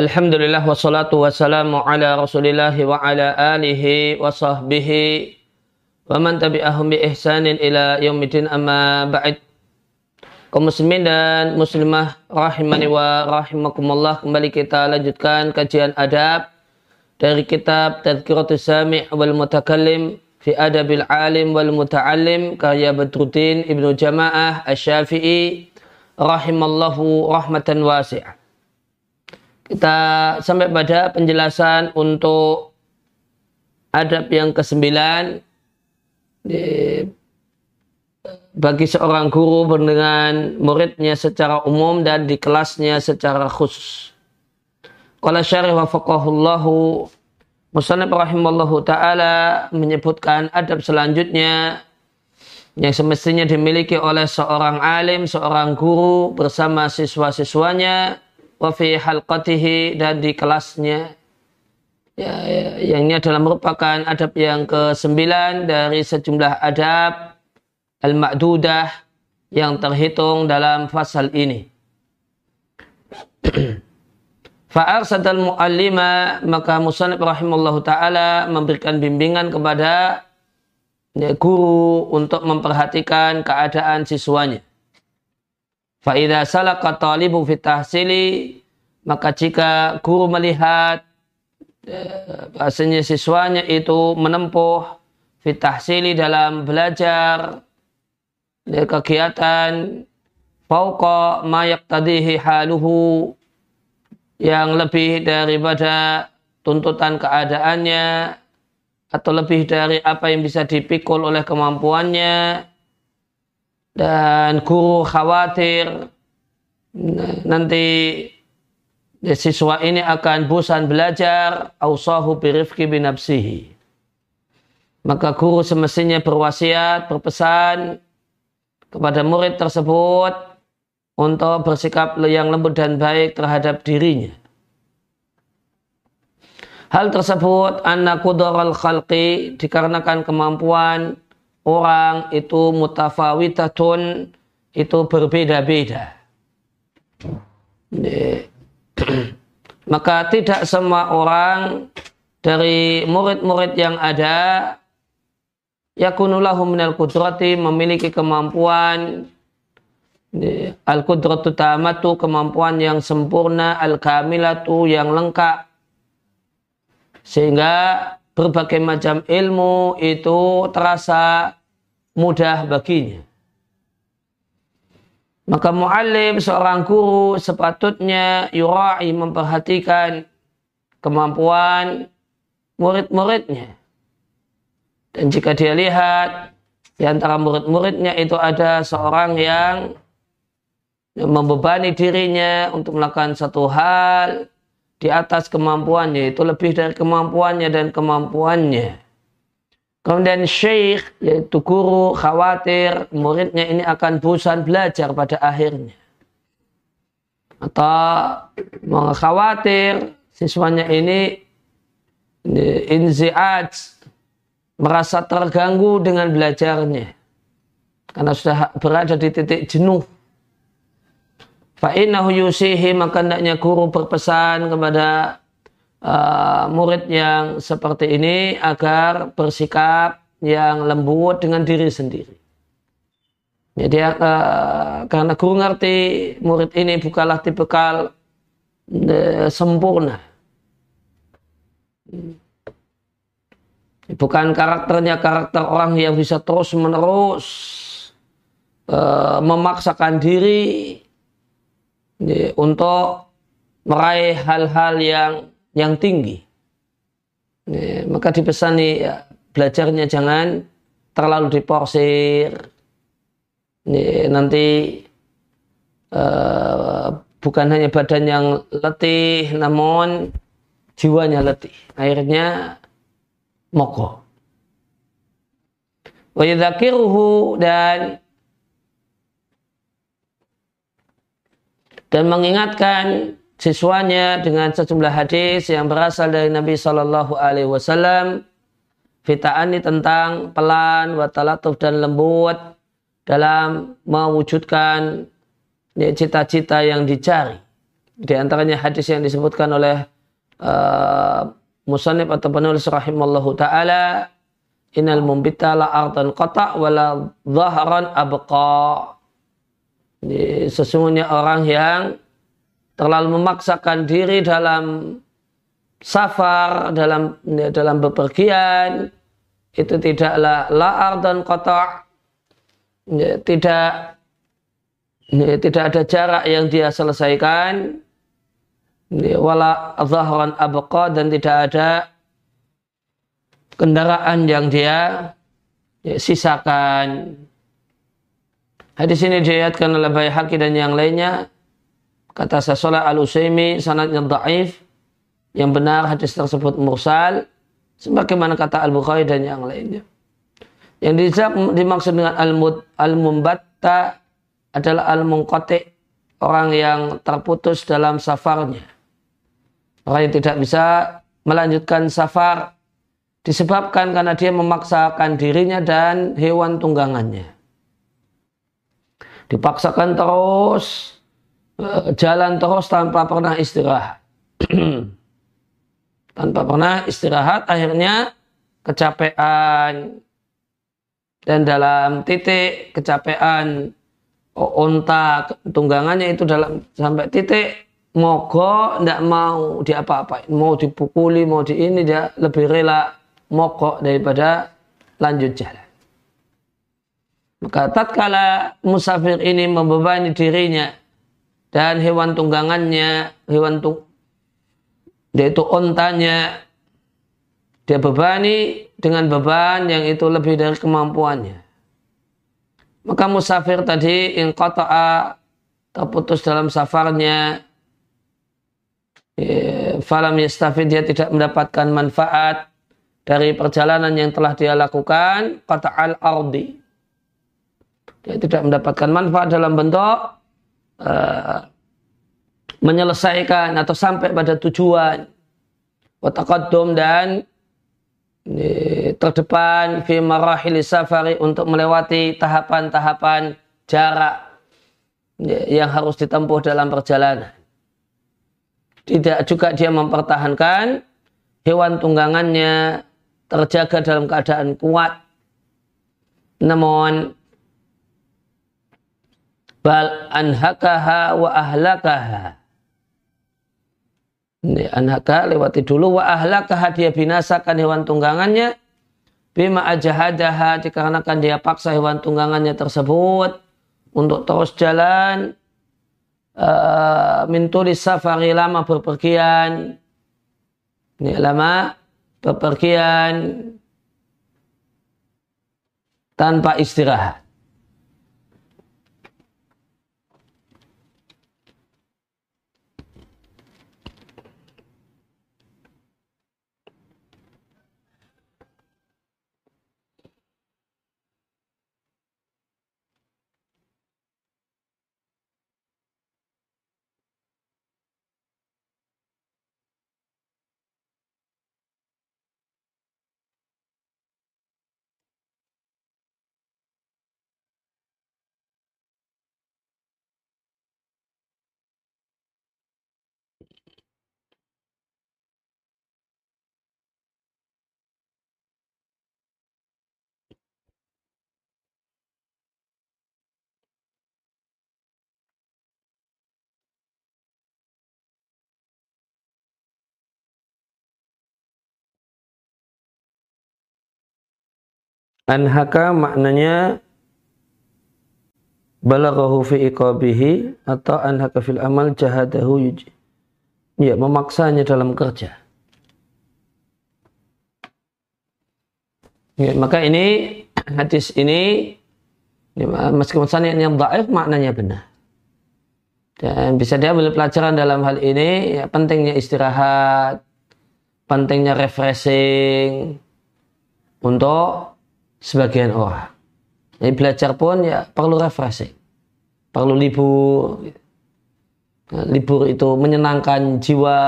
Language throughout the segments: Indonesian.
Alhamdulillah wassalatu wassalamu ala rasulillah wa ala alihi wa sahbihi wa man tabi'ahum bi ihsanin ila yaumidin amma ba'id kaum muslimin dan muslimah rahimani wa rahimakumullah kembali kita lanjutkan kajian adab dari kitab Tadhkiratus Sami' wal Mutakallim fi Adabil Alim wal Muta'allim karya Badruddin Ibnu Jamaah Asy-Syafi'i rahimallahu rahmatan wasi'ah kita sampai pada penjelasan untuk adab yang kesembilan bagi seorang guru dengan muridnya secara umum dan di kelasnya secara khusus. Qala syarih wa faqahullahu Musannif rahimallahu ta'ala menyebutkan adab selanjutnya yang semestinya dimiliki oleh seorang alim, seorang guru bersama siswa-siswanya wa fi halqatihi dan di kelasnya ya, ya, yang ini adalah merupakan adab yang ke-9 dari sejumlah adab al-ma'dudah yang terhitung dalam fasal ini. Fa'arsadal mu'allima maka musannif rahimallahu ta'ala memberikan bimbingan kepada ya, guru untuk memperhatikan keadaan siswanya. Fa'idha salaka talibu fitahsili maka jika guru melihat eh, bahasanya siswanya itu menempuh fitahsili dalam belajar ya, kegiatan fauqa mayak tadihi haluhu yang lebih daripada tuntutan keadaannya atau lebih dari apa yang bisa dipikul oleh kemampuannya dan guru khawatir nanti siswa ini akan bosan belajar ausahu birifki binafsihi maka guru semestinya berwasiat berpesan kepada murid tersebut untuk bersikap yang lembut dan baik terhadap dirinya. Hal tersebut anna kudaral khalqi dikarenakan kemampuan orang itu mutafawitatun itu berbeda-beda. Maka tidak semua orang dari murid-murid yang ada yakunulahu minal kudrati memiliki kemampuan al kudratu tamatu kemampuan yang sempurna al kamilatu yang lengkap sehingga berbagai macam ilmu itu terasa mudah baginya. Maka mu'allim seorang guru sepatutnya yurai memperhatikan kemampuan murid-muridnya. Dan jika dia lihat di antara murid-muridnya itu ada seorang yang membebani dirinya untuk melakukan satu hal di atas kemampuannya itu lebih dari kemampuannya dan kemampuannya. Kemudian syekh yaitu guru khawatir muridnya ini akan bosan belajar pada akhirnya. Atau khawatir siswanya ini inzi'at merasa terganggu dengan belajarnya. Karena sudah berada di titik jenuh Fa'innahu yusihi maka hendaknya guru berpesan kepada uh, murid yang seperti ini agar bersikap yang lembut dengan diri sendiri. Jadi uh, karena guru ngerti murid ini bukanlah tipikal uh, sempurna. Bukan karakternya karakter orang yang bisa terus menerus uh, memaksakan diri untuk meraih hal-hal yang yang tinggi. maka dipesani ya, belajarnya jangan terlalu diporsir. nanti uh, bukan hanya badan yang letih, namun jiwanya letih. Akhirnya mogok. Wa dan dan mengingatkan siswanya dengan sejumlah hadis yang berasal dari Nabi Shallallahu Alaihi Wasallam fitaani tentang pelan, watalatuf dan lembut dalam mewujudkan cita-cita yang dicari. Di antaranya hadis yang disebutkan oleh uh, Musanib atau penulis rahimallahu ta'ala Innal mumbita la ardan qata wala zahran abqa. Sesungguhnya orang yang terlalu memaksakan diri dalam safar, dalam dalam bepergian, itu tidaklah la ardan qata. Tidak tidak ada jarak yang dia selesaikan wala zahran abqa dan tidak ada kendaraan yang dia ya, sisakan. Hadis ini diriatkan oleh Bayhaqi dan yang lainnya. Kata Sasolah al-Usaimi sanadnya da'if. Yang benar hadis tersebut mursal. Sebagaimana kata Al-Bukhari dan yang lainnya. Yang dimaksud dengan al-mumbatta adalah al-munqati. Orang yang terputus dalam safarnya. Orang yang tidak bisa melanjutkan safar disebabkan karena dia memaksakan dirinya dan hewan tunggangannya. Dipaksakan terus, jalan terus tanpa pernah istirahat. tanpa pernah istirahat, akhirnya kecapean. Dan dalam titik kecapean, onta tunggangannya itu dalam sampai titik mogok, tidak mau diapa-apain, mau dipukuli, mau di ini dia lebih rela mogok daripada lanjut jalan. Maka tatkala musafir ini membebani dirinya dan hewan tunggangannya, hewan tung yaitu ontanya, dia bebani dengan beban yang itu lebih dari kemampuannya. Maka musafir tadi in qata'a terputus dalam safarnya, ya, falam yastafid dia tidak mendapatkan manfaat dari perjalanan yang telah dia lakukan kata al-ardi dia tidak mendapatkan manfaat dalam bentuk uh, menyelesaikan atau sampai pada tujuan wataqaddum dan ini, terdepan fi marahil safari untuk melewati tahapan-tahapan jarak yang harus ditempuh dalam perjalanan. Tidak juga dia mempertahankan hewan tunggangannya terjaga dalam keadaan kuat. Namun bal anhakaha wa ahlakaha. Anhaka lewati dulu wa ahlakaha dia binasakan hewan tunggangannya bima ajahadaha dikarenakan dia paksa hewan tunggangannya tersebut untuk terus jalan uh, mintulis safari lama berpergian ini lama bepergian tanpa istirahat. Anhaka maknanya balaghahu fi iqabihi atau anhaka fil amal jahadahu yuji. Ya, memaksanya dalam kerja. Ya, maka ini hadis ini ya, meskipun sanad yang dhaif maknanya benar. Dan bisa diambil pelajaran dalam hal ini ya pentingnya istirahat, pentingnya refreshing untuk sebagian orang. Jadi belajar pun ya perlu refreshing, perlu libur. Libur itu menyenangkan jiwa.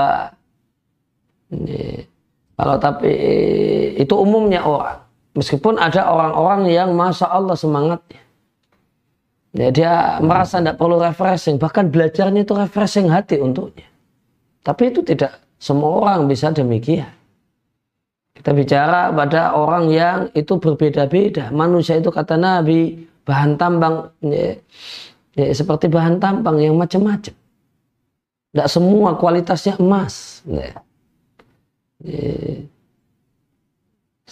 Kalau tapi itu umumnya orang. Meskipun ada orang-orang yang masa Allah semangatnya. Ya, dia merasa tidak perlu refreshing, bahkan belajarnya itu refreshing hati untuknya. Tapi itu tidak semua orang bisa demikian. Kita bicara pada orang yang itu berbeda-beda. Manusia itu kata Nabi, bahan tambang ya, ya, seperti bahan tambang yang macam-macam. Tidak semua kualitasnya emas. Ya. Ya.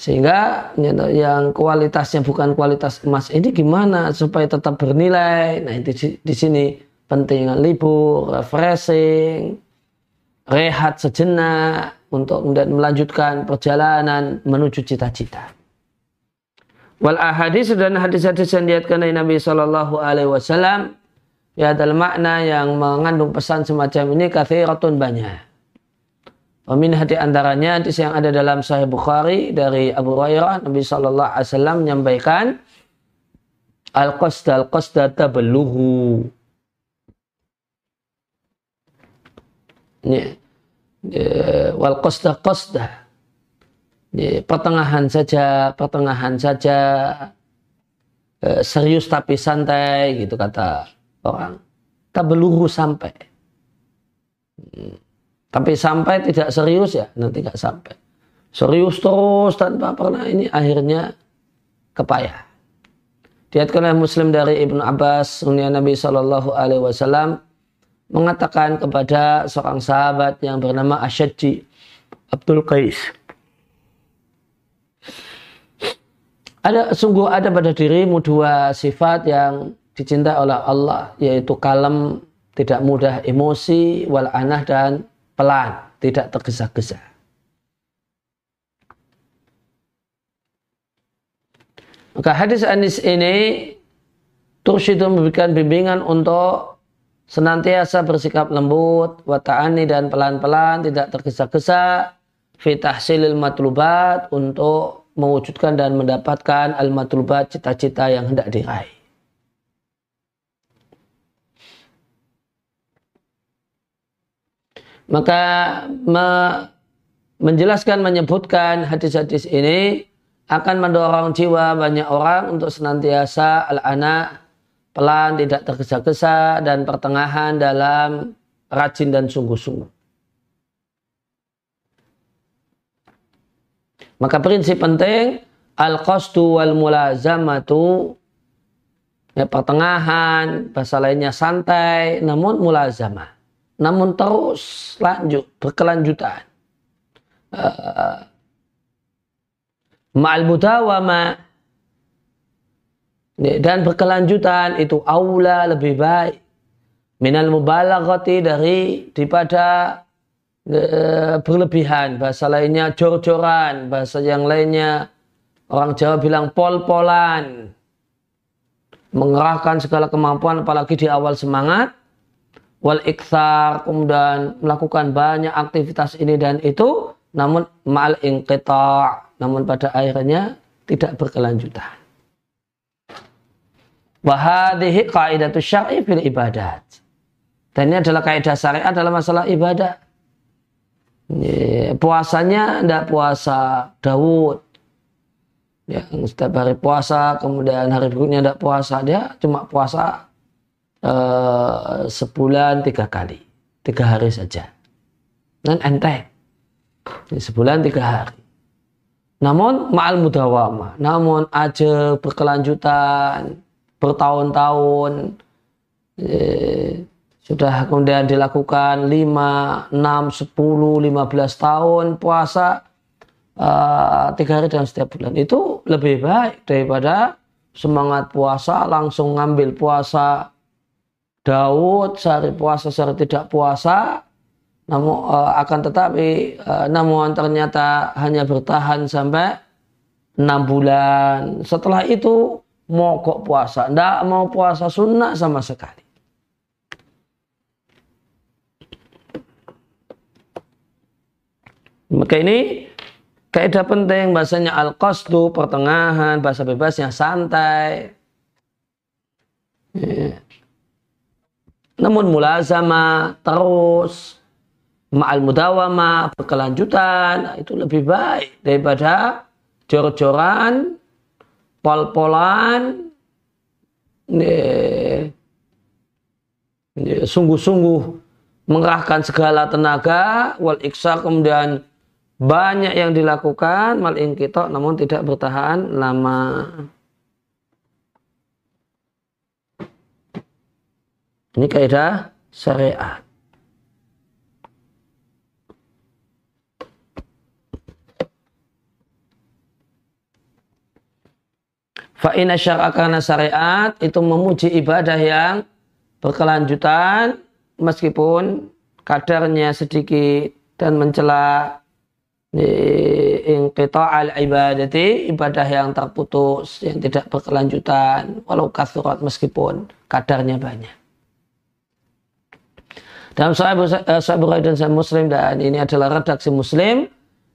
Sehingga yang kualitasnya bukan kualitas emas ini gimana supaya tetap bernilai. Nah itu di, di sini penting libur, refreshing, rehat sejenak untuk kemudian melanjutkan perjalanan menuju cita-cita. Wal ahadis dan hadis-hadis yang diatkan dari Nabi Shallallahu Alaihi Wasallam ya adalah makna yang mengandung pesan semacam ini kathiratun banyak. Wamin hati antaranya hadis yang ada dalam Sahih Bukhari dari Abu Hurairah Nabi Shallallahu Alaihi Wasallam menyampaikan al qasda al qasda tabluhu. Ini wal qasda qasda. pertengahan saja, pertengahan saja e, serius tapi santai gitu kata orang. Tabluhu sampai. Hmm. Tapi sampai tidak serius ya nanti nggak sampai. Serius terus tanpa pernah ini akhirnya kepayah. Diatkan oleh Muslim dari Ibnu Abbas, Sunnah Nabi Shallallahu Alaihi Wasallam mengatakan kepada seorang sahabat yang bernama Asyadji Abdul Qais. Ada sungguh ada pada dirimu dua sifat yang dicintai oleh Allah yaitu kalem, tidak mudah emosi, wal anah dan pelan, tidak tergesa-gesa. Maka hadis Anis ini itu memberikan bimbingan untuk senantiasa bersikap lembut, wata'ani dan pelan-pelan, tidak tergesa-gesa, fitahsilil matlubat untuk mewujudkan dan mendapatkan al-matlubat cita-cita yang hendak diraih. Maka me, menjelaskan, menyebutkan hadis-hadis ini akan mendorong jiwa banyak orang untuk senantiasa al-anak pelan, tidak tergesa-gesa, dan pertengahan dalam rajin dan sungguh-sungguh. Maka prinsip penting al-qasdu wal mulazamatu ya pertengahan, bahasa lainnya santai, namun mulazamah namun terus lanjut berkelanjutan uh, ma'al mudawama dan berkelanjutan itu aula lebih baik. Minal mubalaghati dari daripada uh, berlebihan. Bahasa lainnya jor-joran. Bahasa yang lainnya orang Jawa bilang pol-polan. Mengerahkan segala kemampuan apalagi di awal semangat. Wal iksar kemudian melakukan banyak aktivitas ini dan itu. Namun mal inqita. Namun pada akhirnya tidak berkelanjutan wahadihi qaidatu syar'i fil ibadat. Dan ini adalah kaidah syariat dalam masalah ibadah puasanya tidak puasa Daud yang setiap hari puasa kemudian hari berikutnya tidak puasa. Dia cuma puasa uh, sebulan tiga kali, tiga hari saja. Dan ente, sebulan tiga hari. Namun ma'al mudawama, namun aja berkelanjutan, bertahun-tahun, eh, sudah kemudian dilakukan 5, 6, 10, 15 tahun puasa uh, tiga hari dalam setiap bulan. Itu lebih baik daripada semangat puasa langsung ngambil puasa Daud sehari puasa sehari tidak puasa. Namun uh, akan tetapi uh, namun ternyata hanya bertahan sampai enam bulan. Setelah itu mogok puasa? Tidak mau puasa sunnah sama sekali. Maka ini kaidah penting bahasanya al-qasdu pertengahan bahasa bebasnya santai. Ya. Namun mulazama terus ma'al mudawama berkelanjutan itu lebih baik daripada jor-joran, pol-polan, sungguh-sungguh mengerahkan segala tenaga wal iksa kemudian banyak yang dilakukan mal kita namun tidak bertahan lama. Ini kaidah syariat. Fa'ina syara karena syariat itu memuji ibadah yang berkelanjutan meskipun kadarnya sedikit dan mencela inqita al ibadati ibadah yang terputus yang tidak berkelanjutan walau kasurat meskipun kadarnya banyak. Dalam Sahih Bukhari dan Sahih Muslim dan ini adalah redaksi Muslim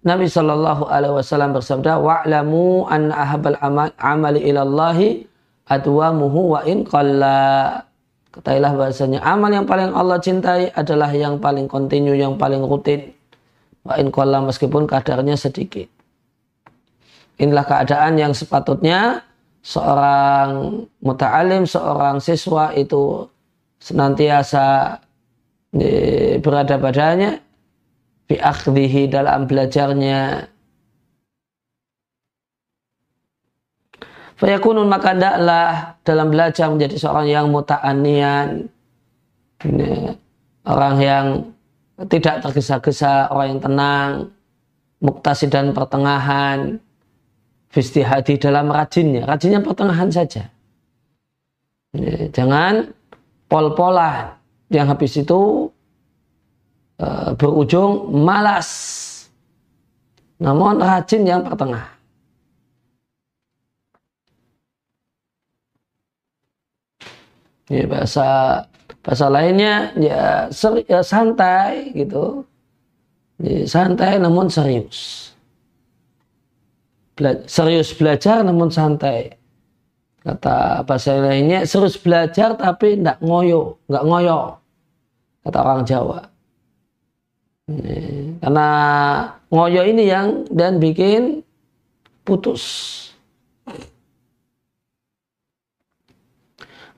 Nabi Shallallahu Alaihi Wasallam bersabda, wa'lamu an ahabal amal, amali ilallahi adwamuhu wa in qalla. Ketahuilah bahasanya amal yang paling Allah cintai adalah yang paling kontinu, yang paling rutin. Wa in qalla meskipun kadarnya sedikit. Inilah keadaan yang sepatutnya seorang muta'alim, seorang siswa itu senantiasa eh, berada padanya fi dalam belajarnya Fayakunun maka ndaklah dalam belajar menjadi seorang yang muta'anian. Orang yang tidak tergesa-gesa, orang yang tenang, muktasi dan pertengahan, hati dalam rajinnya. Rajinnya pertengahan saja. Jangan pol-polan. Yang habis itu Eh, berujung malas. Namun rajin yang pertengah. Ya, bahasa bahasa lainnya ya, seri, ya santai gitu. Ya, santai namun serius. Bela, serius belajar namun santai. Kata bahasa lainnya serius belajar tapi tidak ngoyo, nggak ngoyo. Kata orang Jawa. Karena ngoyo ini yang dan bikin putus.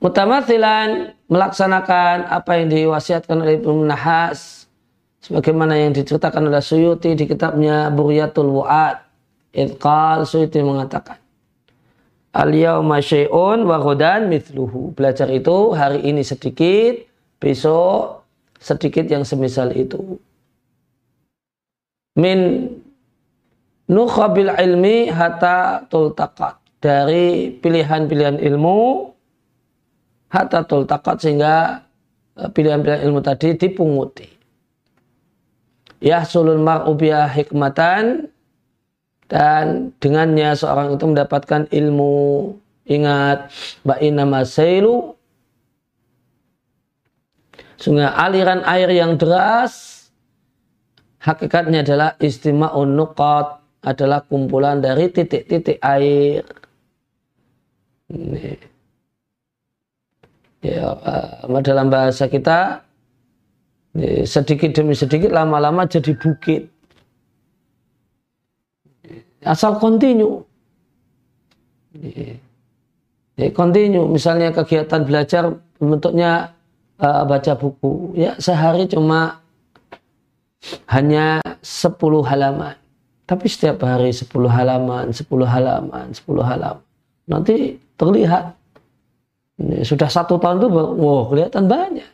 Mutamathilan melaksanakan apa yang diwasiatkan oleh Ibnu Nahas sebagaimana yang diceritakan oleh Suyuti di kitabnya Buryatul Wa'ad. Idqal Suyuti mengatakan Al-yawma syai'un wa mithluhu. Belajar itu hari ini sedikit, besok sedikit yang semisal itu min nukhabil ilmi hatta tultakat dari pilihan-pilihan ilmu hatta tultakat sehingga e, pilihan-pilihan ilmu tadi dipunguti. Yahsulul mar'u hikmatan dan dengannya seorang itu mendapatkan ilmu. Ingat ba'ina masailu sehingga aliran air yang deras hakikatnya adalah istima'un nuqat adalah kumpulan dari titik-titik air. Ini. Ya, uh, dalam bahasa kita sedikit demi sedikit lama-lama jadi bukit. Asal kontinu. Ya, kontinu. Misalnya kegiatan belajar bentuknya uh, baca buku. Ya, sehari cuma hanya 10 halaman. Tapi setiap hari 10 halaman, 10 halaman, 10 halaman. Nanti terlihat. Ini sudah satu tahun itu, wow kelihatan banyak.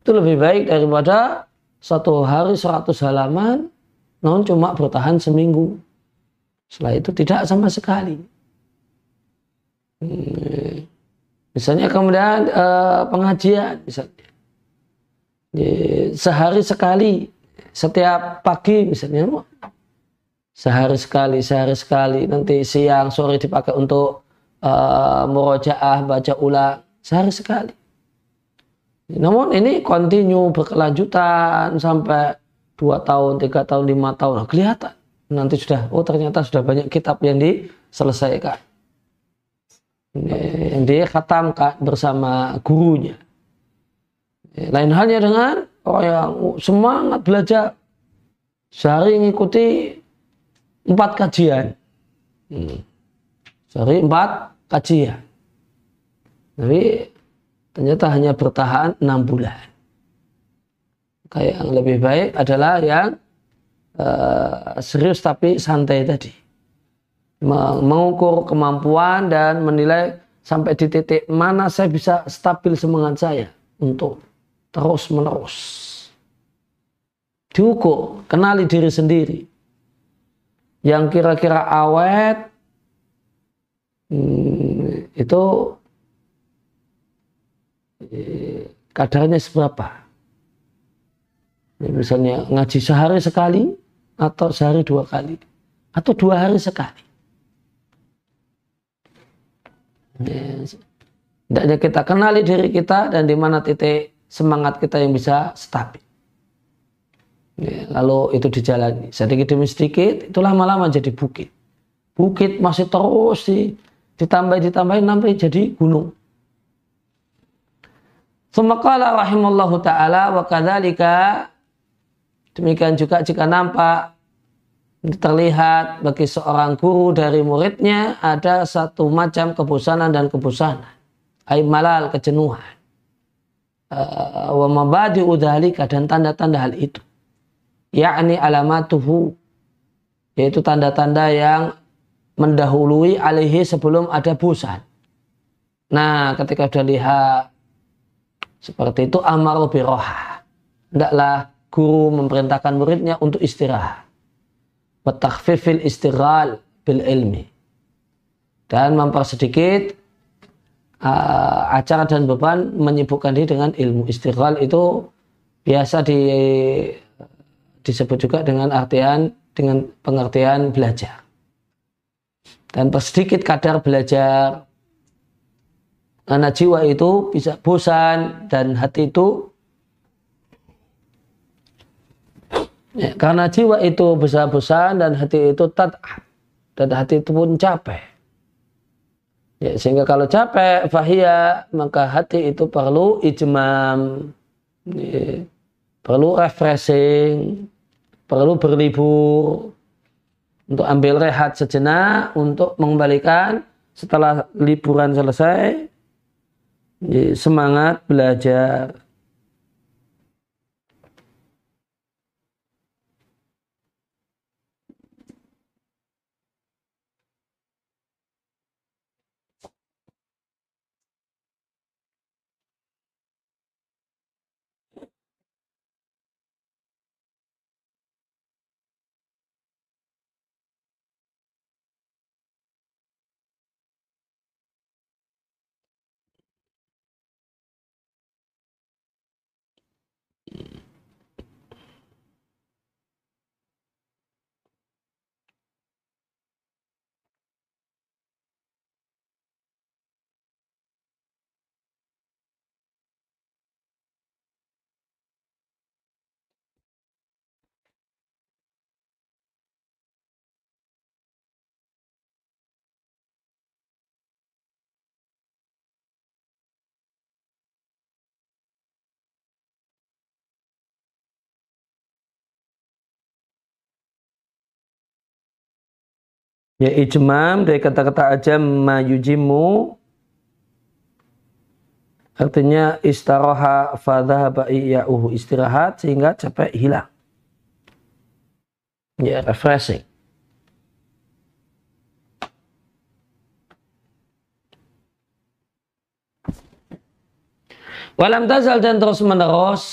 Itu lebih baik daripada satu hari 100 halaman, namun cuma bertahan seminggu. Setelah itu tidak sama sekali. Misalnya kemudian eh, pengajian, misalnya sehari sekali setiap pagi misalnya sehari sekali sehari sekali nanti siang sore dipakai untuk uh, murojaah baca ulang sehari sekali. Namun ini kontinu berkelanjutan sampai dua tahun tiga tahun lima tahun. Nah, kelihatan. Nanti sudah oh ternyata sudah banyak kitab yang diselesaikan. Yang dikhatamkan bersama gurunya lain halnya dengan orang yang semangat belajar. Sehari mengikuti empat kajian. Hmm. Sehari empat kajian. Tapi ternyata hanya bertahan enam bulan. Kayak yang lebih baik adalah yang uh, serius tapi santai tadi. Mengukur kemampuan dan menilai sampai di titik mana saya bisa stabil semangat saya untuk terus menerus. Diukur, kenali diri sendiri. Yang kira-kira awet, hmm, itu eh, kadarnya seberapa. Misalnya ngaji sehari sekali atau sehari dua kali atau dua hari sekali. Hendaknya kita kenali diri kita dan di mana titik semangat kita yang bisa stabil. Lalu itu dijalani sedikit demi sedikit itu lama-lama jadi bukit. Bukit masih terus di, ditambah ditambah sampai jadi gunung. Semakala rahimallahu ta'ala wa kadzalika Demikian juga jika nampak terlihat bagi seorang guru dari muridnya ada satu macam kebosanan dan kebosanan. Aib malal, kejenuhan. Uh, wa mabadi udhalika dan tanda-tanda hal itu. Yakni alamatuhu. Yaitu tanda-tanda yang mendahului alihi sebelum ada bosan. Nah, ketika sudah lihat seperti itu amar biroha. Hendaklah guru memerintahkan muridnya untuk istirahat. Watakhfifil istighal bil ilmi. Dan mempersedikit uh, acara dan beban menyibukkan diri dengan ilmu. Istighal itu biasa di, disebut juga dengan artian dengan pengertian belajar. Dan persedikit kadar belajar karena jiwa itu bisa bosan dan hati itu Ya, karena jiwa itu besar-besar dan hati itu tat'ab. Dan hati itu pun capek. Ya, sehingga kalau capek, fahia, maka hati itu perlu ijmam. Ya, perlu refreshing. Perlu berlibur. Untuk ambil rehat sejenak. Untuk mengembalikan setelah liburan selesai. Ya, semangat belajar. Ya ijmam dari kata-kata ajam mayujimu artinya istaroha fadhahaba iya'uhu istirahat sehingga capek hilang. Ya refreshing. Walam tazal dan terus menerus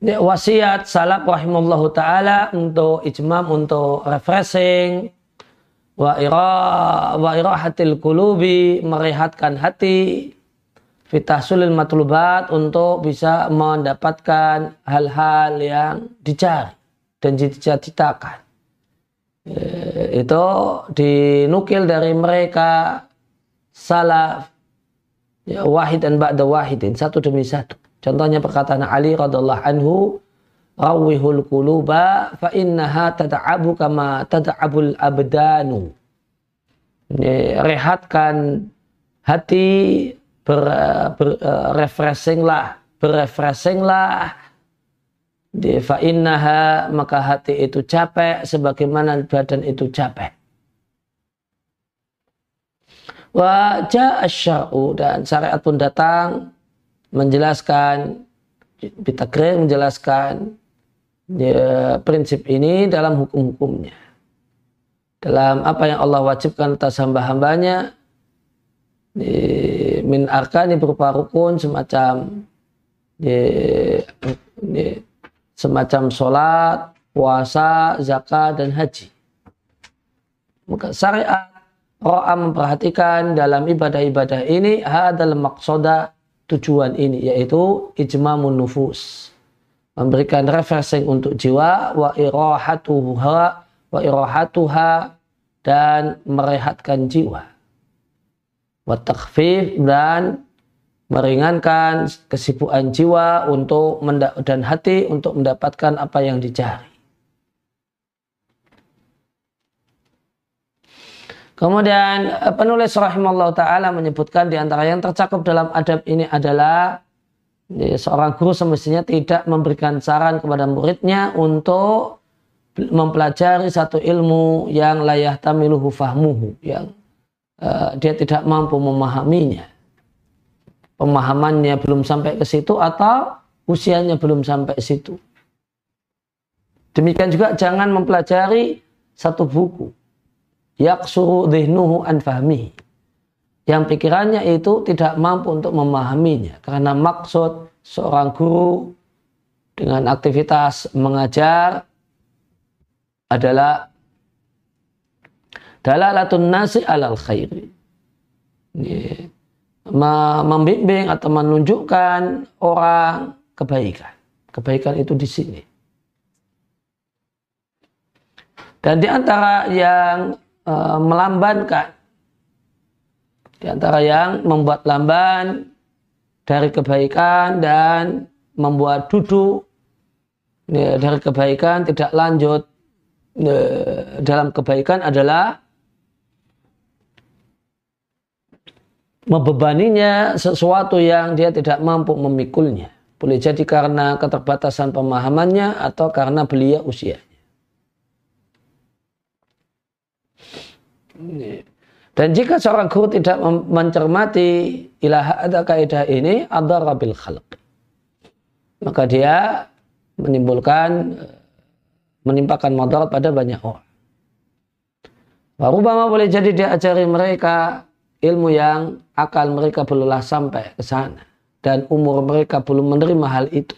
ya, wasiat salaf rahimallahu taala untuk ijmam untuk refreshing wa ira wa irahatil kulubi merehatkan hati fitahsulil matlubat untuk bisa mendapatkan hal-hal yang dicari dan dicita-citakan. E, itu dinukil dari mereka salaf ya, wahid dan ba'da wahidin satu demi satu. Contohnya perkataan Ali radhiallahu anhu rawihul quluba fa innaha tad'abu kama tad'abul abdanu. Rehatkan hati ber, ber uh, refreshinglah. Di fa innaha maka hati itu capek sebagaimana badan itu capek. Wajah asya'u dan syariat pun datang menjelaskan Bitagrir menjelaskan ya, prinsip ini dalam hukum-hukumnya. Dalam apa yang Allah wajibkan atas hamba-hambanya min arkani berupa rukun semacam di, di, semacam sholat, puasa, zakat dan haji. Maka syariat ro'a memperhatikan dalam ibadah-ibadah ini hadal maksoda tujuan ini yaitu ijmamun nufus memberikan refreshing untuk jiwa wa irahatuha wa irahatuha dan merehatkan jiwa wa dan meringankan kesibukan jiwa untuk dan hati untuk mendapatkan apa yang dicari. Kemudian eh, penulis rahimallahu taala menyebutkan di antara yang tercakup dalam adab ini adalah seorang guru semestinya tidak memberikan saran kepada muridnya untuk mempelajari satu ilmu yang layah tamiluhu fahmuhu yang uh, dia tidak mampu memahaminya. Pemahamannya belum sampai ke situ atau usianya belum sampai situ. Demikian juga jangan mempelajari satu buku. Yaksuru dhihnuhu an fahmihi. Yang pikirannya itu tidak mampu untuk memahaminya. Karena maksud seorang guru dengan aktivitas mengajar adalah dalalatun nasi alal khairi. Membimbing atau menunjukkan orang kebaikan. Kebaikan itu di sini. Dan di antara yang e, melambankan, di antara yang membuat lamban dari kebaikan dan membuat duduk ya, dari kebaikan tidak lanjut ya, dalam kebaikan adalah membebaninya sesuatu yang dia tidak mampu memikulnya. Boleh jadi karena keterbatasan pemahamannya atau karena belia usianya. Dan jika seorang guru tidak mencermati ilah ada kaidah ini, ada rabil khalq. Maka dia menimbulkan menimpakan motor pada banyak orang. Warubama boleh jadi dia ajari mereka ilmu yang akal mereka belumlah sampai ke sana dan umur mereka belum menerima hal itu.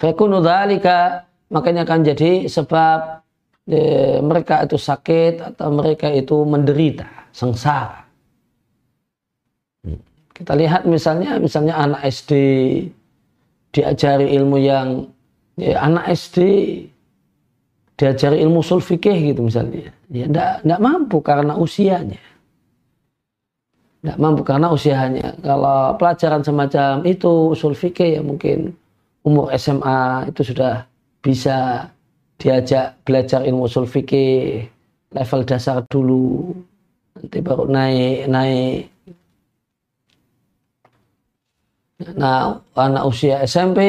Dhalika makanya akan jadi sebab e, mereka itu sakit atau mereka itu menderita, sengsara. Hmm. Kita lihat misalnya misalnya anak SD diajari ilmu yang ya, anak SD diajari ilmu usul fikih gitu misalnya. Ya enggak, mampu karena usianya. Enggak mampu karena usianya. Kalau pelajaran semacam itu usul fikih ya mungkin umur SMA itu sudah bisa diajak belajar ilmu usul fikih level dasar dulu nanti baru naik naik. Nah anak usia SMP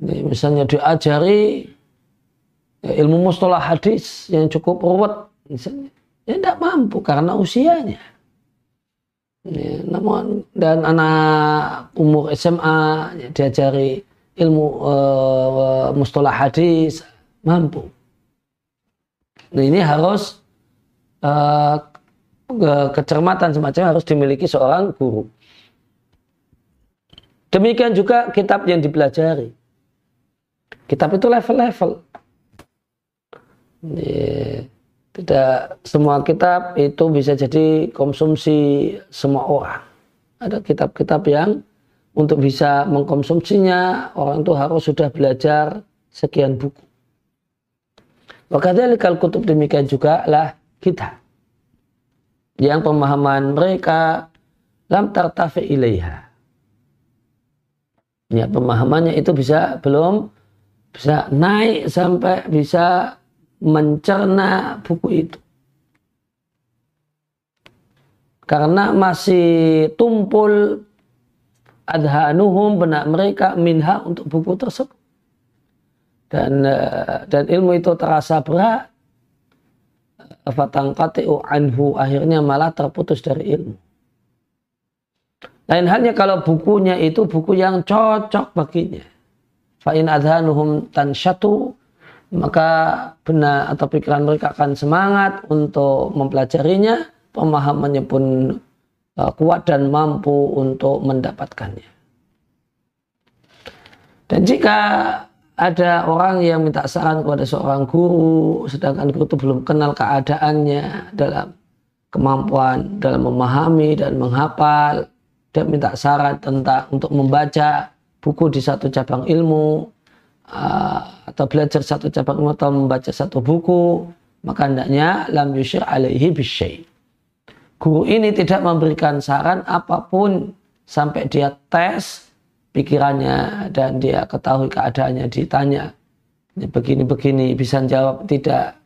misalnya diajari ya, ilmu mustalah hadis yang cukup ruwet misalnya. Ya tidak mampu karena usianya. Ya, namun dan anak umur SMA ya, diajari ilmu uh, mustalah hadis mampu nah ini harus uh, kecermatan semacam harus dimiliki seorang guru demikian juga kitab yang dipelajari kitab itu level-level tidak semua kitab itu bisa jadi konsumsi semua orang. Ada kitab-kitab yang untuk bisa mengkonsumsinya orang itu harus sudah belajar sekian buku. Wakadali kal kutub demikian juga lah kita. Yang pemahaman mereka lam tartafi ilaiha. Ya, pemahamannya itu bisa belum bisa naik sampai bisa mencerna buku itu. Karena masih tumpul adhanuhum benak mereka minha untuk buku tersebut. Dan eh, dan ilmu itu terasa berat fatangqati'u anhu akhirnya malah terputus dari ilmu. Lain halnya kalau bukunya itu buku yang cocok baginya. Fa'in adhanuhum tansyatu maka benar atau pikiran mereka akan semangat untuk mempelajarinya, pemahamannya pun uh, kuat dan mampu untuk mendapatkannya. Dan jika ada orang yang minta saran kepada seorang guru, sedangkan guru itu belum kenal keadaannya dalam kemampuan dalam memahami dan menghafal, dia minta saran tentang untuk membaca buku di satu cabang ilmu uh, atau belajar satu cabang ilmu atau membaca satu buku, maka hendaknya lam yushir alaihi bisyai. Guru ini tidak memberikan saran apa pun sampai dia tes pikirannya dan dia ketahui keadaannya ditanya begini-begini bisa jawab tidak?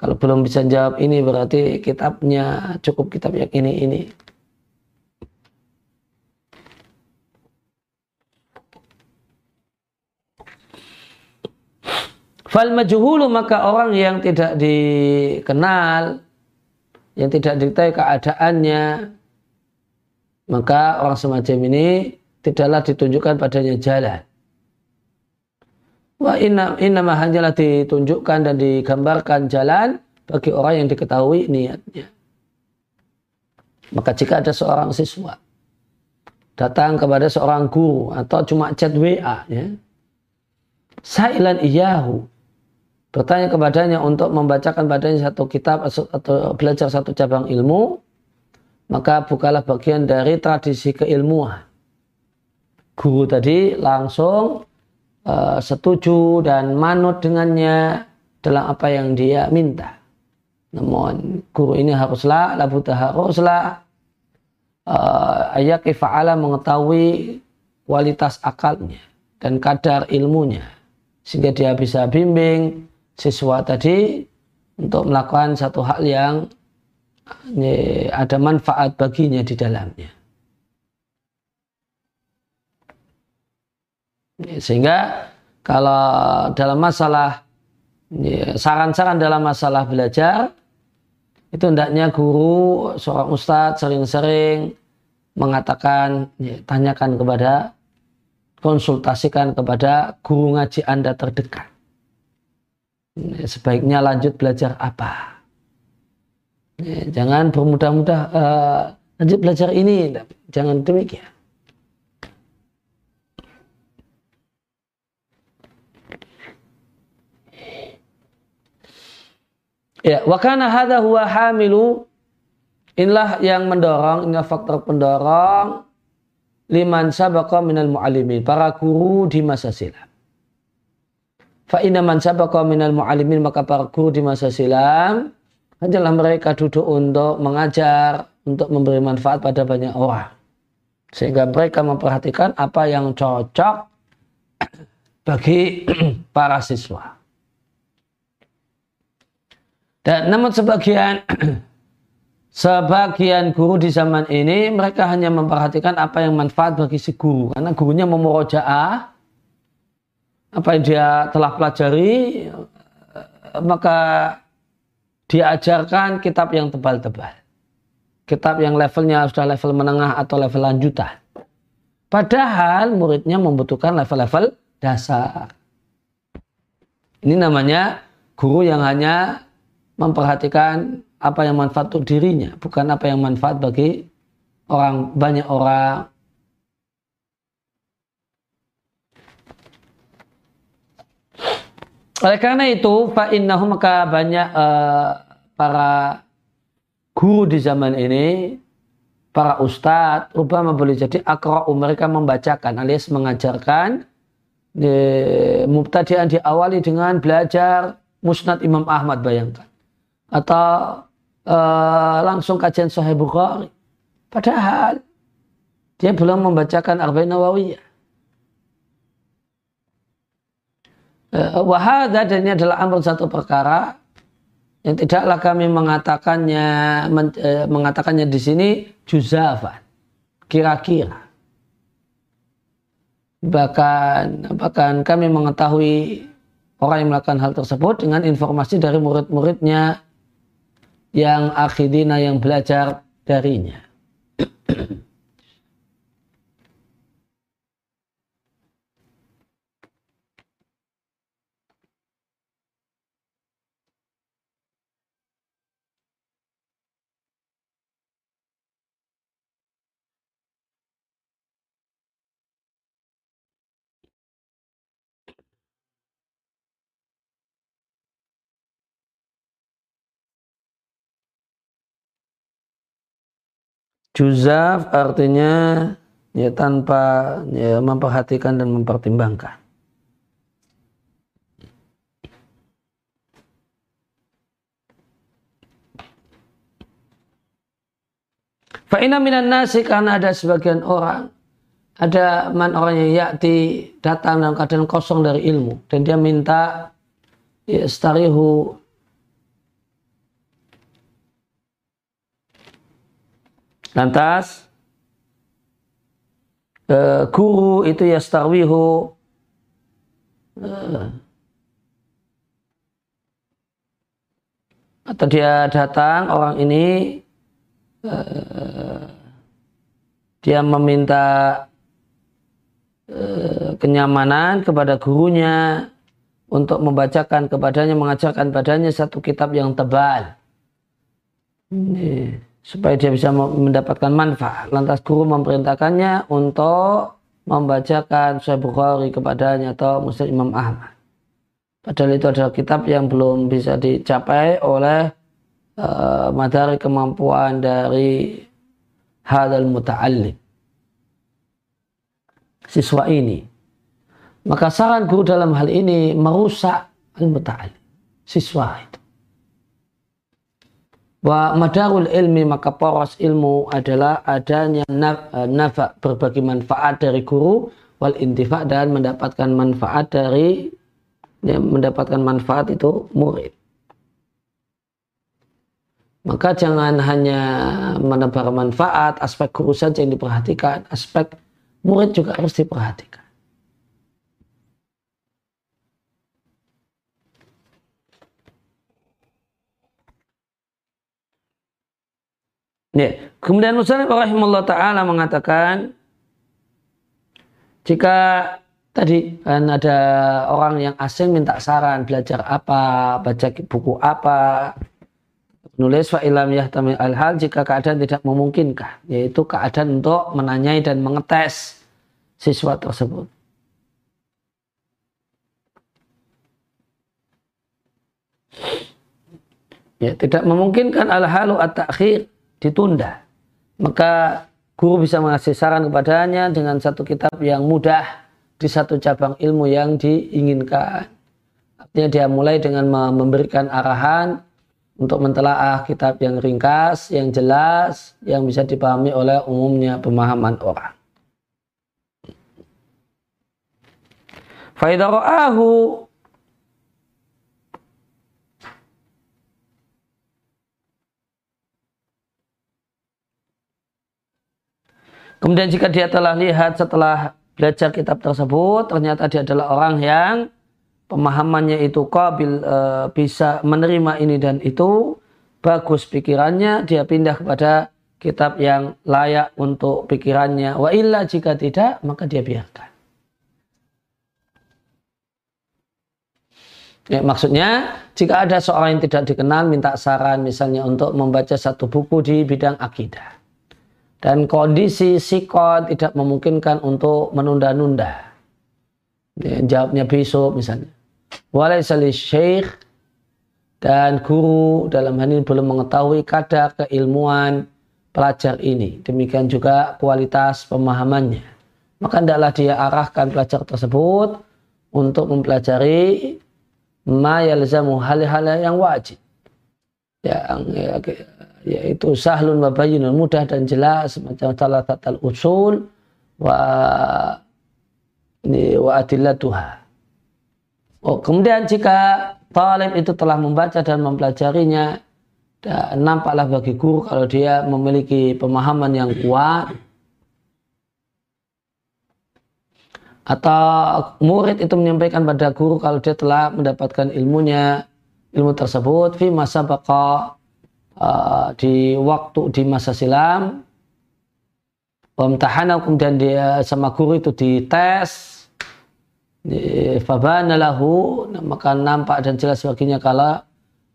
Kalau belum bisa jawab ini berarti kitabnya cukup kitab yang ini ini. Fal majhulu maka orang yang tidak dikenal, yang tidak diketahui keadaannya, maka orang semacam ini tidaklah ditunjukkan padanya jalan. Wa inna, inna hanyalah ditunjukkan dan digambarkan jalan bagi orang yang diketahui niatnya. Maka jika ada seorang siswa datang kepada seorang guru atau cuma chat WA ya. Sailan iyahu bertanya kepadanya untuk membacakan padanya satu kitab atau belajar satu cabang ilmu maka bukalah bagian dari tradisi keilmuan guru tadi langsung uh, setuju dan manut dengannya dalam apa yang dia minta. Namun guru ini haruslah, labuta haruslah uh, ayat fa'ala mengetahui kualitas akalnya dan kadar ilmunya. Sehingga dia bisa bimbing siswa tadi untuk melakukan satu hal yang ada manfaat baginya di dalamnya. Sehingga kalau dalam masalah saran-saran dalam masalah belajar itu hendaknya guru seorang ustadz sering-sering mengatakan ya, tanyakan kepada konsultasikan kepada guru ngaji anda terdekat. Ya, sebaiknya lanjut belajar apa? Ya, jangan bermudah-mudah uh, lanjut belajar ini jangan demikian Ya, wa kana hadha huwa hamilu inilah yang mendorong, inilah faktor pendorong liman sabaqa minal mu'alimin, para guru di masa silam. Fa inna man sabaqa minal mu'alimin, maka para guru di masa silam, hanyalah mereka duduk untuk mengajar, untuk memberi manfaat pada banyak orang. Sehingga mereka memperhatikan apa yang cocok bagi para siswa. Dan namun sebagian sebagian guru di zaman ini mereka hanya memperhatikan apa yang manfaat bagi si guru. Karena gurunya memurojaah apa yang dia telah pelajari maka diajarkan kitab yang tebal-tebal. Kitab yang levelnya sudah level menengah atau level lanjutan. Padahal muridnya membutuhkan level-level dasar. Ini namanya guru yang hanya memperhatikan apa yang manfaat untuk dirinya, bukan apa yang manfaat bagi orang banyak orang. Oleh karena itu, fa'innahu maka banyak uh, para guru di zaman ini, para ustadz, Obama boleh jadi akra'u mereka membacakan alias mengajarkan di, mubtadian diawali dengan belajar musnad Imam Ahmad bayangkan atau uh, langsung kajian Sahih Bukhari. Padahal dia belum membacakan Arba'in Nawawiyah. Uh, Wahada dan ini adalah amr satu perkara yang tidaklah kami mengatakannya men, uh, mengatakannya di sini juzafan kira-kira bahkan bahkan kami mengetahui orang yang melakukan hal tersebut dengan informasi dari murid-muridnya yang akhidina yang belajar darinya. Juzaf artinya ya tanpa ya, memperhatikan dan mempertimbangkan. Fa'ina minan nasi karena ada sebagian orang ada man orang yang yakti datang dalam keadaan kosong dari ilmu dan dia minta ya, starihu Lantas uh, guru itu ya starwihu uh, atau dia datang orang ini uh, dia meminta uh, kenyamanan kepada gurunya untuk membacakan kepadanya mengajarkan padanya satu kitab yang tebal. Ini supaya dia bisa mendapatkan manfaat. Lantas guru memerintahkannya untuk membacakan Sahih Bukhari kepadanya atau Muslim Imam Ahmad. Padahal itu adalah kitab yang belum bisa dicapai oleh uh, materi kemampuan dari hadal muta'allim. Siswa ini. Maka saran guru dalam hal ini merusak al-muta'allim. Siswa itu. Wa madarul ilmi maka poros ilmu adalah adanya eh, nafa berbagi manfaat dari guru wal intifa dan mendapatkan manfaat dari ya, mendapatkan manfaat itu murid. Maka jangan hanya menebar manfaat, aspek guru saja yang diperhatikan, aspek murid juga harus diperhatikan. Ya. Kemudian Muslim rahimahullah ta'ala mengatakan jika tadi kan ada orang yang asing minta saran belajar apa, baca buku apa, nulis fa'ilam yahtamil al-hal jika keadaan tidak memungkinkan, yaitu keadaan untuk menanyai dan mengetes siswa tersebut. Ya, tidak memungkinkan al-halu at-takhir ditunda. Maka guru bisa mengasih saran kepadanya dengan satu kitab yang mudah di satu cabang ilmu yang diinginkan. Artinya dia mulai dengan memberikan arahan untuk mentelaah kitab yang ringkas, yang jelas, yang bisa dipahami oleh umumnya pemahaman orang. Faidaro'ahu Kemudian jika dia telah lihat setelah belajar kitab tersebut, ternyata dia adalah orang yang pemahamannya itu kabil e, bisa menerima ini dan itu, bagus pikirannya, dia pindah kepada kitab yang layak untuk pikirannya. Wa illa jika tidak, maka dia biarkan. Ya, maksudnya jika ada seorang yang tidak dikenal minta saran misalnya untuk membaca satu buku di bidang akidah dan kondisi sikot tidak memungkinkan untuk menunda-nunda. Ya, jawabnya besok misalnya. Walaisali syekh dan guru dalam hal ini belum mengetahui kadar keilmuan pelajar ini. Demikian juga kualitas pemahamannya. Maka hendaklah dia arahkan pelajar tersebut untuk mempelajari ma yalzamu hal-hal yang wajib. Yang ya, yaitu sahlun wa bayinun mudah dan jelas macam tatal usul wa ini wa adillatuha. Oh, kemudian jika talib itu telah membaca dan mempelajarinya dan nampaklah bagi guru kalau dia memiliki pemahaman yang kuat atau murid itu menyampaikan pada guru kalau dia telah mendapatkan ilmunya ilmu tersebut fi masa uh, di waktu di masa silam Wamtahana kemudian dia sama guru itu dites Fabana lahu maka nampak dan jelas baginya kalau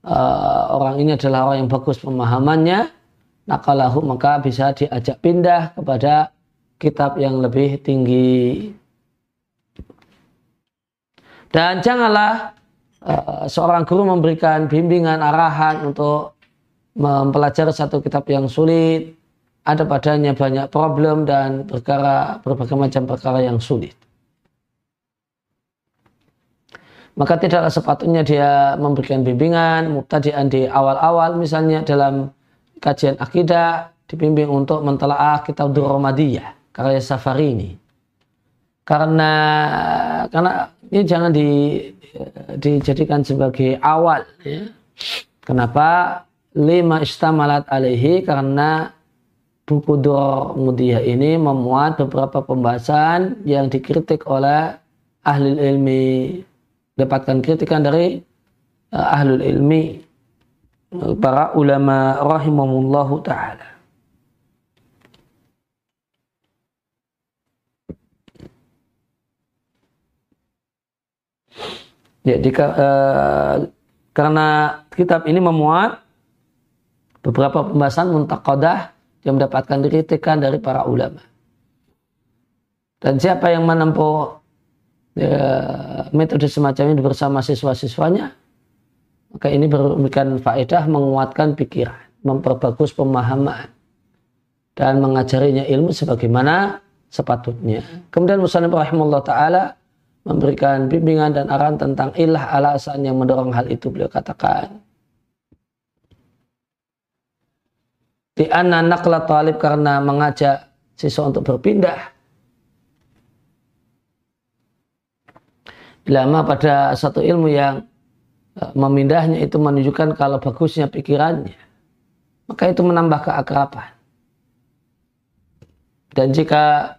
uh, orang ini adalah orang yang bagus pemahamannya nakalahu maka bisa diajak pindah kepada kitab yang lebih tinggi. Dan janganlah uh, seorang guru memberikan bimbingan arahan untuk mempelajari satu kitab yang sulit ada padanya banyak problem dan perkara berbagai macam perkara yang sulit. Maka tidaklah sepatutnya dia memberikan bimbingan mubtadi'an di awal-awal misalnya dalam kajian akidah dibimbing untuk mentelaah kitab Durromadiyah karya Safari ini. Karena karena ini jangan di, dijadikan sebagai awal ya. Kenapa? Lima istamalat alaihi karena buku Duror Mudiyah ini memuat beberapa pembahasan yang dikritik oleh ahli ilmi. Dapatkan kritikan dari uh, ahli ilmi para ulama rahimahullahu taala. Ya, uh, karena kitab ini memuat beberapa pembahasan muntaqadah yang mendapatkan kritikan dari para ulama. Dan siapa yang menempuh ya, metode semacam ini bersama siswa-siswanya, maka ini memberikan faedah menguatkan pikiran, memperbagus pemahaman, dan mengajarinya ilmu sebagaimana sepatutnya. Kemudian Muslim rahimahullah ta'ala memberikan bimbingan dan arahan tentang ilah alasan yang mendorong hal itu beliau katakan di anak talib karena mengajak siswa untuk berpindah. Lama pada satu ilmu yang e, memindahnya itu menunjukkan kalau bagusnya pikirannya. Maka itu menambah keakraban. Dan jika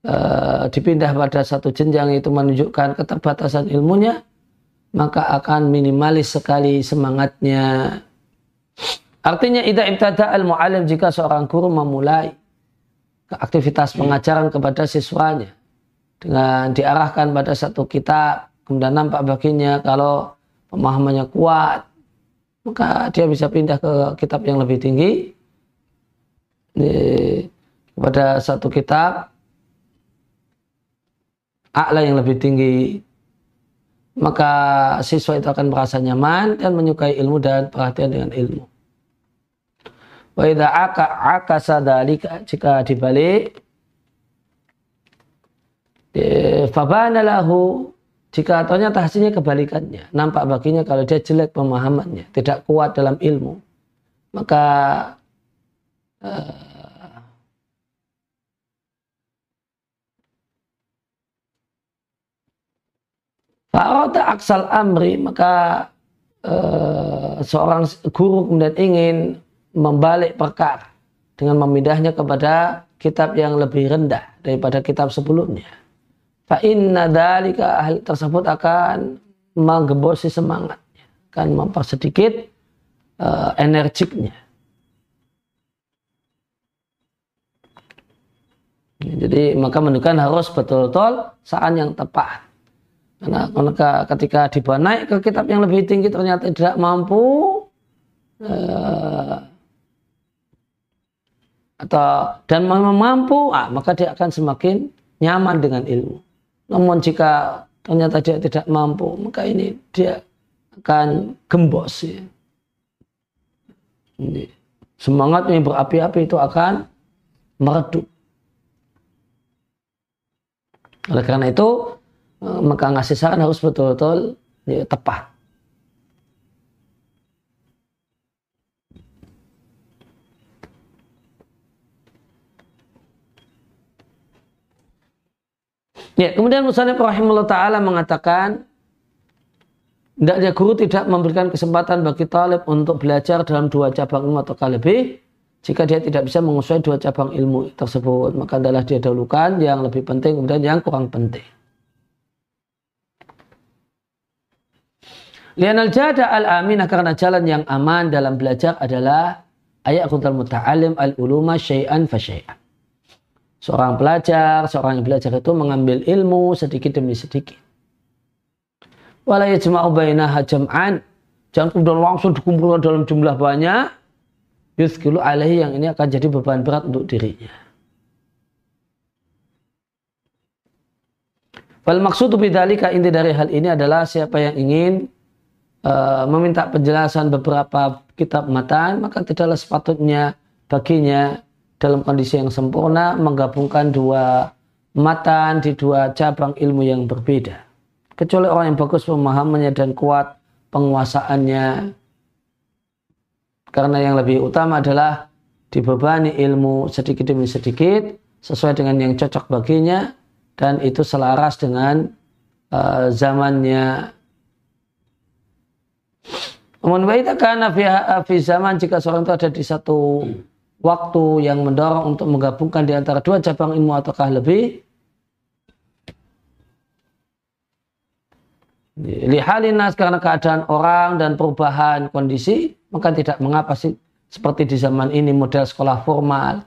e, dipindah pada satu jenjang itu menunjukkan keterbatasan ilmunya maka akan minimalis sekali semangatnya Artinya idza ibtada al muallim jika seorang guru memulai aktivitas pengajaran kepada siswanya dengan diarahkan pada satu kitab kemudian nampak baginya kalau pemahamannya kuat maka dia bisa pindah ke kitab yang lebih tinggi. Kepada satu kitab a'la yang lebih tinggi maka siswa itu akan merasa nyaman dan menyukai ilmu dan perhatian dengan ilmu Wa idza aka akasa dalika jika dibalik fabana lahu jika ternyata hasilnya kebalikannya nampak baginya kalau dia jelek pemahamannya tidak kuat dalam ilmu maka uh, Fa'arata aksal amri maka uh, seorang guru kemudian ingin membalik perkara dengan memindahnya kepada kitab yang lebih rendah daripada kitab sebelumnya. Fa inna dalika hal tersebut akan menggembosi semangatnya, akan mempersedikit uh, energiknya. Jadi maka menunjukkan harus betul-betul saat yang tepat. Karena ketika dibawa naik ke kitab yang lebih tinggi ternyata tidak mampu, uh, atau dan mampu, ah, maka dia akan semakin nyaman dengan ilmu. Namun jika ternyata dia tidak mampu, maka ini dia akan gembos ya. Ini. Yang berapi-api itu akan meredup. Oleh karena itu, eh, maka ngasih saran harus betul-betul ya, tepat. Ya, kemudian Musannif rahimahullah taala mengatakan hendaknya guru tidak memberikan kesempatan bagi talib untuk belajar dalam dua cabang ilmu atau lebih jika dia tidak bisa menguasai dua cabang ilmu tersebut maka adalah dia dahulukan yang lebih penting kemudian yang kurang penting Lianal jada al-aminah karena jalan yang aman dalam belajar adalah ayat kuntal muta'alim al-uluma syai'an fa. Seorang pelajar, seorang yang belajar itu mengambil ilmu sedikit demi sedikit. Wala yajma'u bainaha jam'an. Jangan kemudian langsung dikumpulkan dalam jumlah banyak. Yuthkilu alaihi yang ini akan jadi beban berat untuk dirinya. Wal maksud bidzalika inti dari hal ini adalah siapa yang ingin uh, meminta penjelasan beberapa kitab matan maka tidaklah sepatutnya baginya dalam kondisi yang sempurna menggabungkan dua matan di dua cabang ilmu yang berbeda. Kecuali orang yang bagus pemahamannya dan kuat penguasaannya. Karena yang lebih utama adalah dibebani ilmu sedikit demi sedikit sesuai dengan yang cocok baginya dan itu selaras dengan uh, zamannya. Namun baik karena fi zaman jika seorang itu ada di satu waktu yang mendorong untuk menggabungkan di antara dua cabang ilmu ataukah lebih? Lihalinas karena keadaan orang dan perubahan kondisi maka tidak mengapa sih seperti di zaman ini model sekolah formal.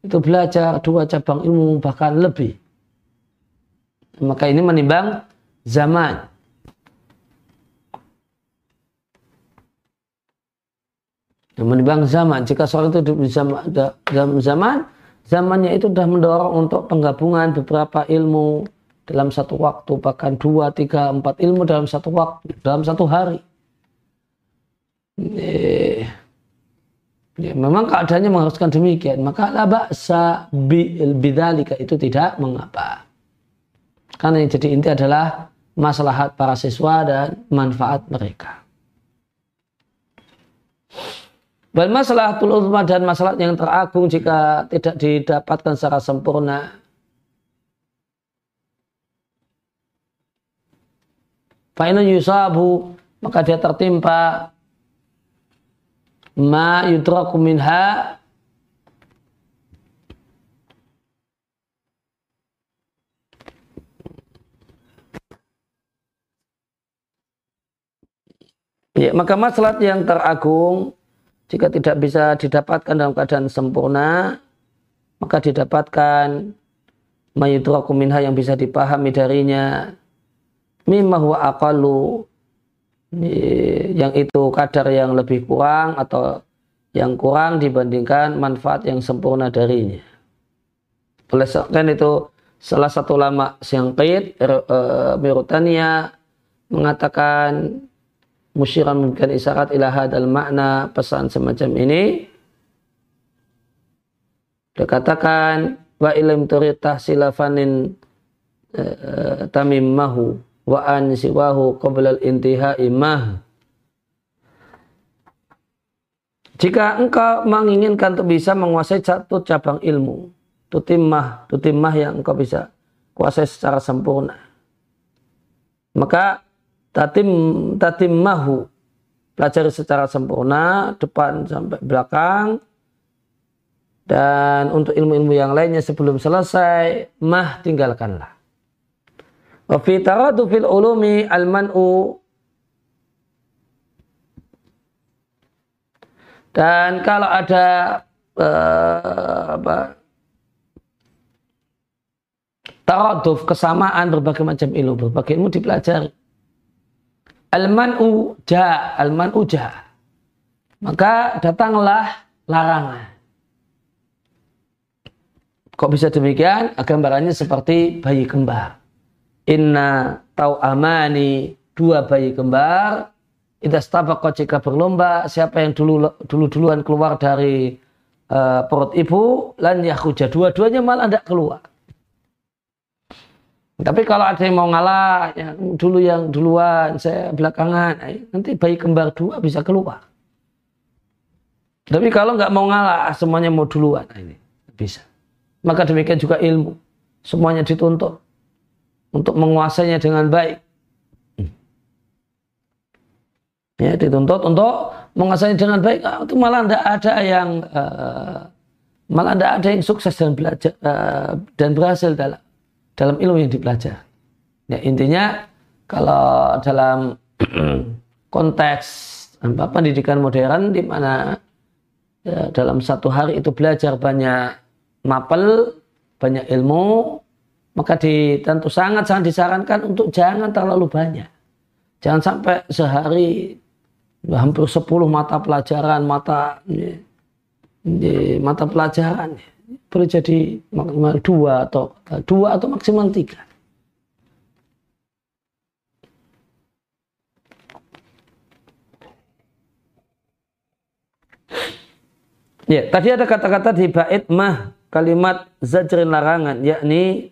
Itu belajar dua cabang ilmu bahkan lebih. Maka ini menimbang zaman. Menimbang zaman. Jika seorang itu di dalam zaman, zamannya itu sudah mendorong untuk penggabungan beberapa ilmu dalam satu waktu, bahkan dua, tiga, empat ilmu dalam satu waktu, dalam satu hari. Eh, ya, memang keadaannya mengharuskan demikian. Maka la ba'sa bidalika itu tidak mengapa. Karena yang jadi inti adalah maslahat para siswa dan manfaat mereka. Dan masalah uzma dan masalah yang teragung jika tidak didapatkan secara sempurna. Fa'ina yusabu maka dia tertimpa ma yudraku minha Ya, maka masalah yang teragung jika tidak bisa didapatkan dalam keadaan sempurna, maka didapatkan mayudraku minha yang bisa dipahami darinya mimma huwa aqallu yang itu kadar yang lebih kurang atau yang kurang dibandingkan manfaat yang sempurna darinya. Oleh kan itu salah satu lama Syangqid uh, eh, Mirutania mengatakan musyiran memberikan isyarat ila hadal makna pesan semacam ini. Dia katakan wa ilim turitah silafanin uh, tamimmahu wa an siwahu qabla al-intiha imah jika engkau menginginkan untuk bisa menguasai satu cabang ilmu tutimah tutimah yang engkau bisa kuasai secara sempurna maka tatim tatim mahu. Pelajari secara sempurna depan sampai belakang. Dan untuk ilmu-ilmu yang lainnya sebelum selesai mah tinggalkanlah. Wa fi fil ulumi al man'u dan kalau ada uh, apa taraduf kesamaan berbagai macam ilmu berbagai ilmu dipelajari Al-man'u ja, al-man'u ja. Maka datanglah larangan. Kok bisa demikian? Gambarannya seperti bayi kembar. Inna tau amani dua bayi kembar. Ida kau jika berlomba, siapa yang dulu dulu duluan keluar dari uh, perut ibu, lan yakuja dua-duanya malah tidak keluar. Tapi kalau ada yang mau ngalah, yang dulu yang duluan, saya belakangan, eh, nanti bayi kembar dua bisa keluar. Tapi kalau nggak mau ngalah, semuanya mau duluan, nah, ini bisa. Maka demikian juga ilmu, semuanya dituntut untuk menguasainya dengan baik. Ya, dituntut untuk menguasainya dengan baik. Ah, itu malah tidak ada yang uh, malah tidak ada yang sukses dan belajar uh, dan berhasil dalam dalam ilmu yang dipelajari. Ya, intinya kalau dalam konteks apa, pendidikan modern di mana ya, dalam satu hari itu belajar banyak mapel, banyak ilmu, maka di, tentu sangat sangat disarankan untuk jangan terlalu banyak. Jangan sampai sehari hampir 10 mata pelajaran, mata ini, ini, mata pelajaran boleh jadi maksimal dua atau dua atau maksimal tiga. Ya, tadi ada kata-kata di bait mah kalimat zajrin larangan yakni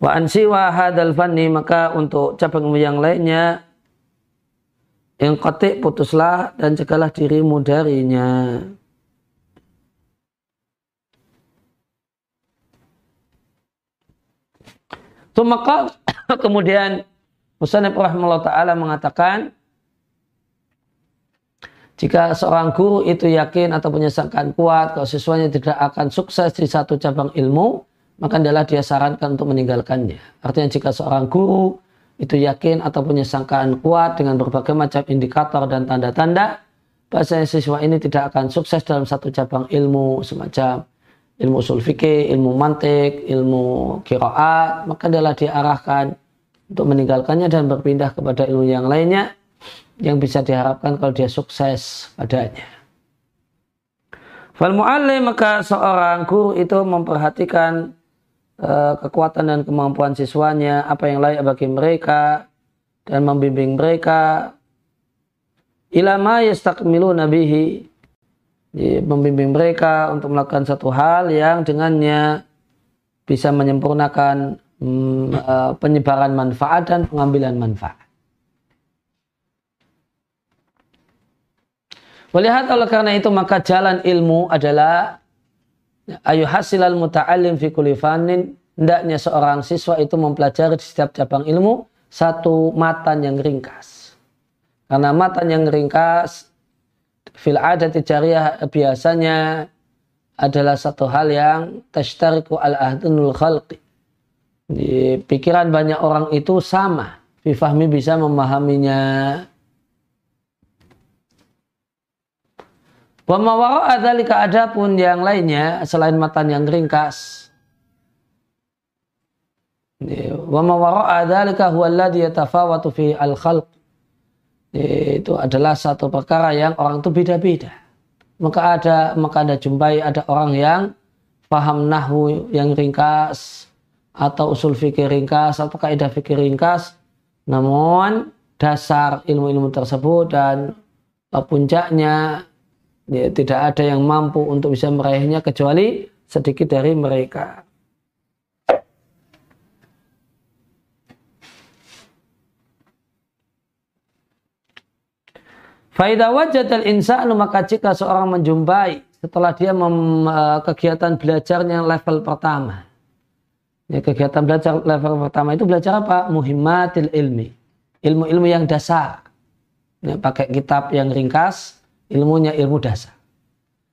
wa ansi wa hadal fanni maka untuk cabang yang lainnya yang kotik putuslah dan cegahlah dirimu darinya. Maka kemudian Musanib rahimahullah ta'ala mengatakan jika seorang guru itu yakin atau punya sangkaan kuat kalau siswanya tidak akan sukses di satu cabang ilmu, maka adalah dia sarankan untuk meninggalkannya. Artinya jika seorang guru itu yakin atau punya sangkaan kuat dengan berbagai macam indikator dan tanda-tanda, bahasanya siswa ini tidak akan sukses dalam satu cabang ilmu semacam ilmu usul fikih, ilmu mantik, ilmu kiraat, maka adalah diarahkan untuk meninggalkannya dan berpindah kepada ilmu yang lainnya yang bisa diharapkan kalau dia sukses padanya. Fal mu'allim maka seorang guru itu memperhatikan uh, kekuatan dan kemampuan siswanya, apa yang layak bagi mereka dan membimbing mereka ilama yastakmilu nabihi membimbing mereka untuk melakukan satu hal yang dengannya bisa menyempurnakan mm, uh, penyebaran manfaat dan pengambilan manfaat. Melihat oleh karena itu maka jalan ilmu adalah ayu hasilal muta'alim fi kulli fannin hendaknya seorang siswa itu mempelajari di setiap cabang ilmu satu matan yang ringkas. Karena matan yang ringkas fil adati jariyah biasanya adalah satu hal yang tashtariku al ahdunul khalqi. Di pikiran banyak orang itu sama. Fifahmi bisa memahaminya Wa mawara adzalika adapun yang lainnya selain matan yang ringkas. Wa mawara adzalika huwa alladhi yatafawatu fi al-khalq. Itu adalah satu perkara yang orang itu beda-beda. Maka ada maka ada jumpai ada orang yang paham nahwu yang ringkas atau usul fikih ringkas atau kaidah fikih ringkas namun dasar ilmu-ilmu tersebut dan puncaknya ya, tidak ada yang mampu untuk bisa meraihnya kecuali sedikit dari mereka. Faidah wajah dan insanu maka jika seorang menjumpai setelah dia mem, eh, kegiatan belajarnya level pertama. Ya, kegiatan belajar level pertama itu belajar apa? Muhimmatil ilmi. Ilmu-ilmu yang dasar. Ya, pakai kitab yang ringkas, ilmunya ilmu dasar.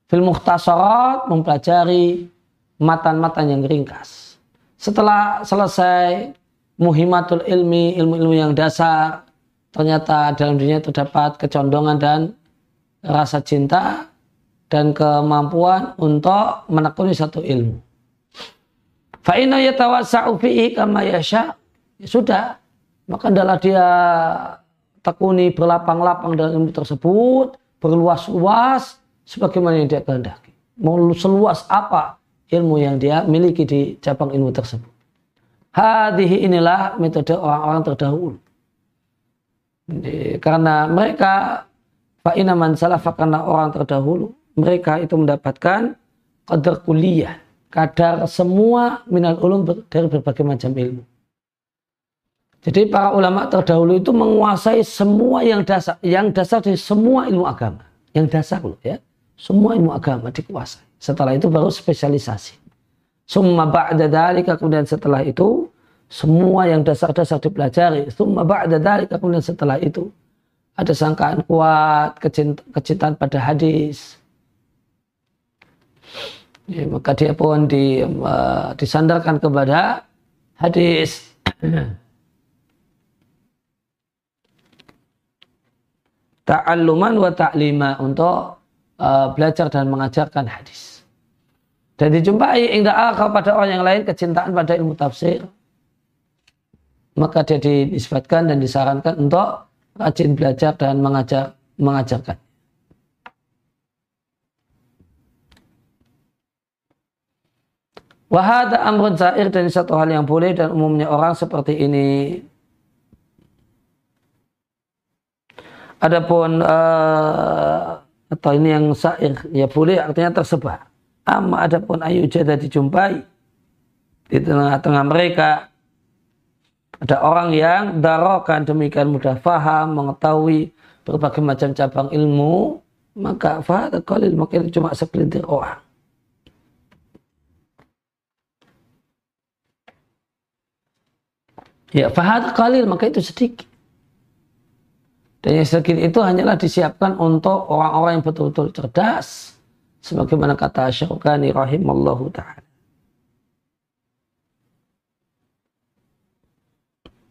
Fil mukhtasarat mempelajari matan-matan yang ringkas. Setelah selesai muhimatul ilmi, ilmu-ilmu yang dasar, ternyata dalam dirinya terdapat kecondongan dan rasa cinta dan kemampuan untuk menekuni satu ilmu. Fa'inna yatawassa'u fi'i kama yasha. Ya sudah, maka adalah dia tekuni berlapang-lapang dalam ilmu tersebut berluas-luas sebagaimana yang dia kehendaki. Mau seluas apa ilmu yang dia miliki di cabang ilmu tersebut. Hadihi inilah metode orang-orang terdahulu. Karena mereka fa'ina man salafa karena orang terdahulu mereka itu mendapatkan kadar kuliah, kadar semua minal ulum dari berbagai macam ilmu. Jadi para ulama terdahulu itu menguasai semua yang dasar, yang dasar dari semua ilmu agama. Yang dasar loh ya. Semua ilmu agama dikuasai. Setelah itu baru spesialisasi. Summa ba'da dalika kemudian setelah itu semua yang dasar-dasar dipelajari. Summa ba'da dalika kemudian setelah itu ada sangkaan kuat, kecintaan pada hadis. Ya, maka dia pun di, uh, disandarkan kepada hadis. ta'alluman wa ta'lima untuk uh, belajar dan mengajarkan hadis. Dan dijumpai indah akal pada orang yang lain kecintaan pada ilmu tafsir. Maka dia dinisbatkan dan disarankan untuk rajin belajar dan mengajar mengajarkan. Wahada amrun zair dan satu hal yang boleh dan umumnya orang seperti ini. Adapun uh, atau ini yang sair ya boleh artinya tersebar. Amma adapun ayu jada dijumpai di tengah-tengah mereka ada orang yang darokan demikian mudah faham, mengetahui berbagai macam cabang ilmu, maka fahad qalil itu cuma segelintir orang. Ya fahad qalil maka itu sedikit. Dan yang sedikit itu hanyalah disiapkan untuk orang-orang yang betul-betul cerdas sebagaimana kata Syaukani rahimallahu taala.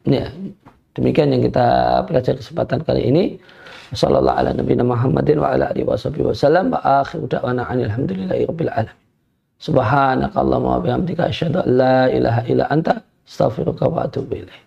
Ya, demikian yang kita belajar kesempatan kali ini. Sallallahu ala nabiyina Muhammadin wa ala alihi wasallam wa akhiru da'wana alhamdulillahi rabbil alamin. Subhanakallahumma wa bihamdika asyhadu an la ilaha illa anta astaghfiruka wa atubu ilaik.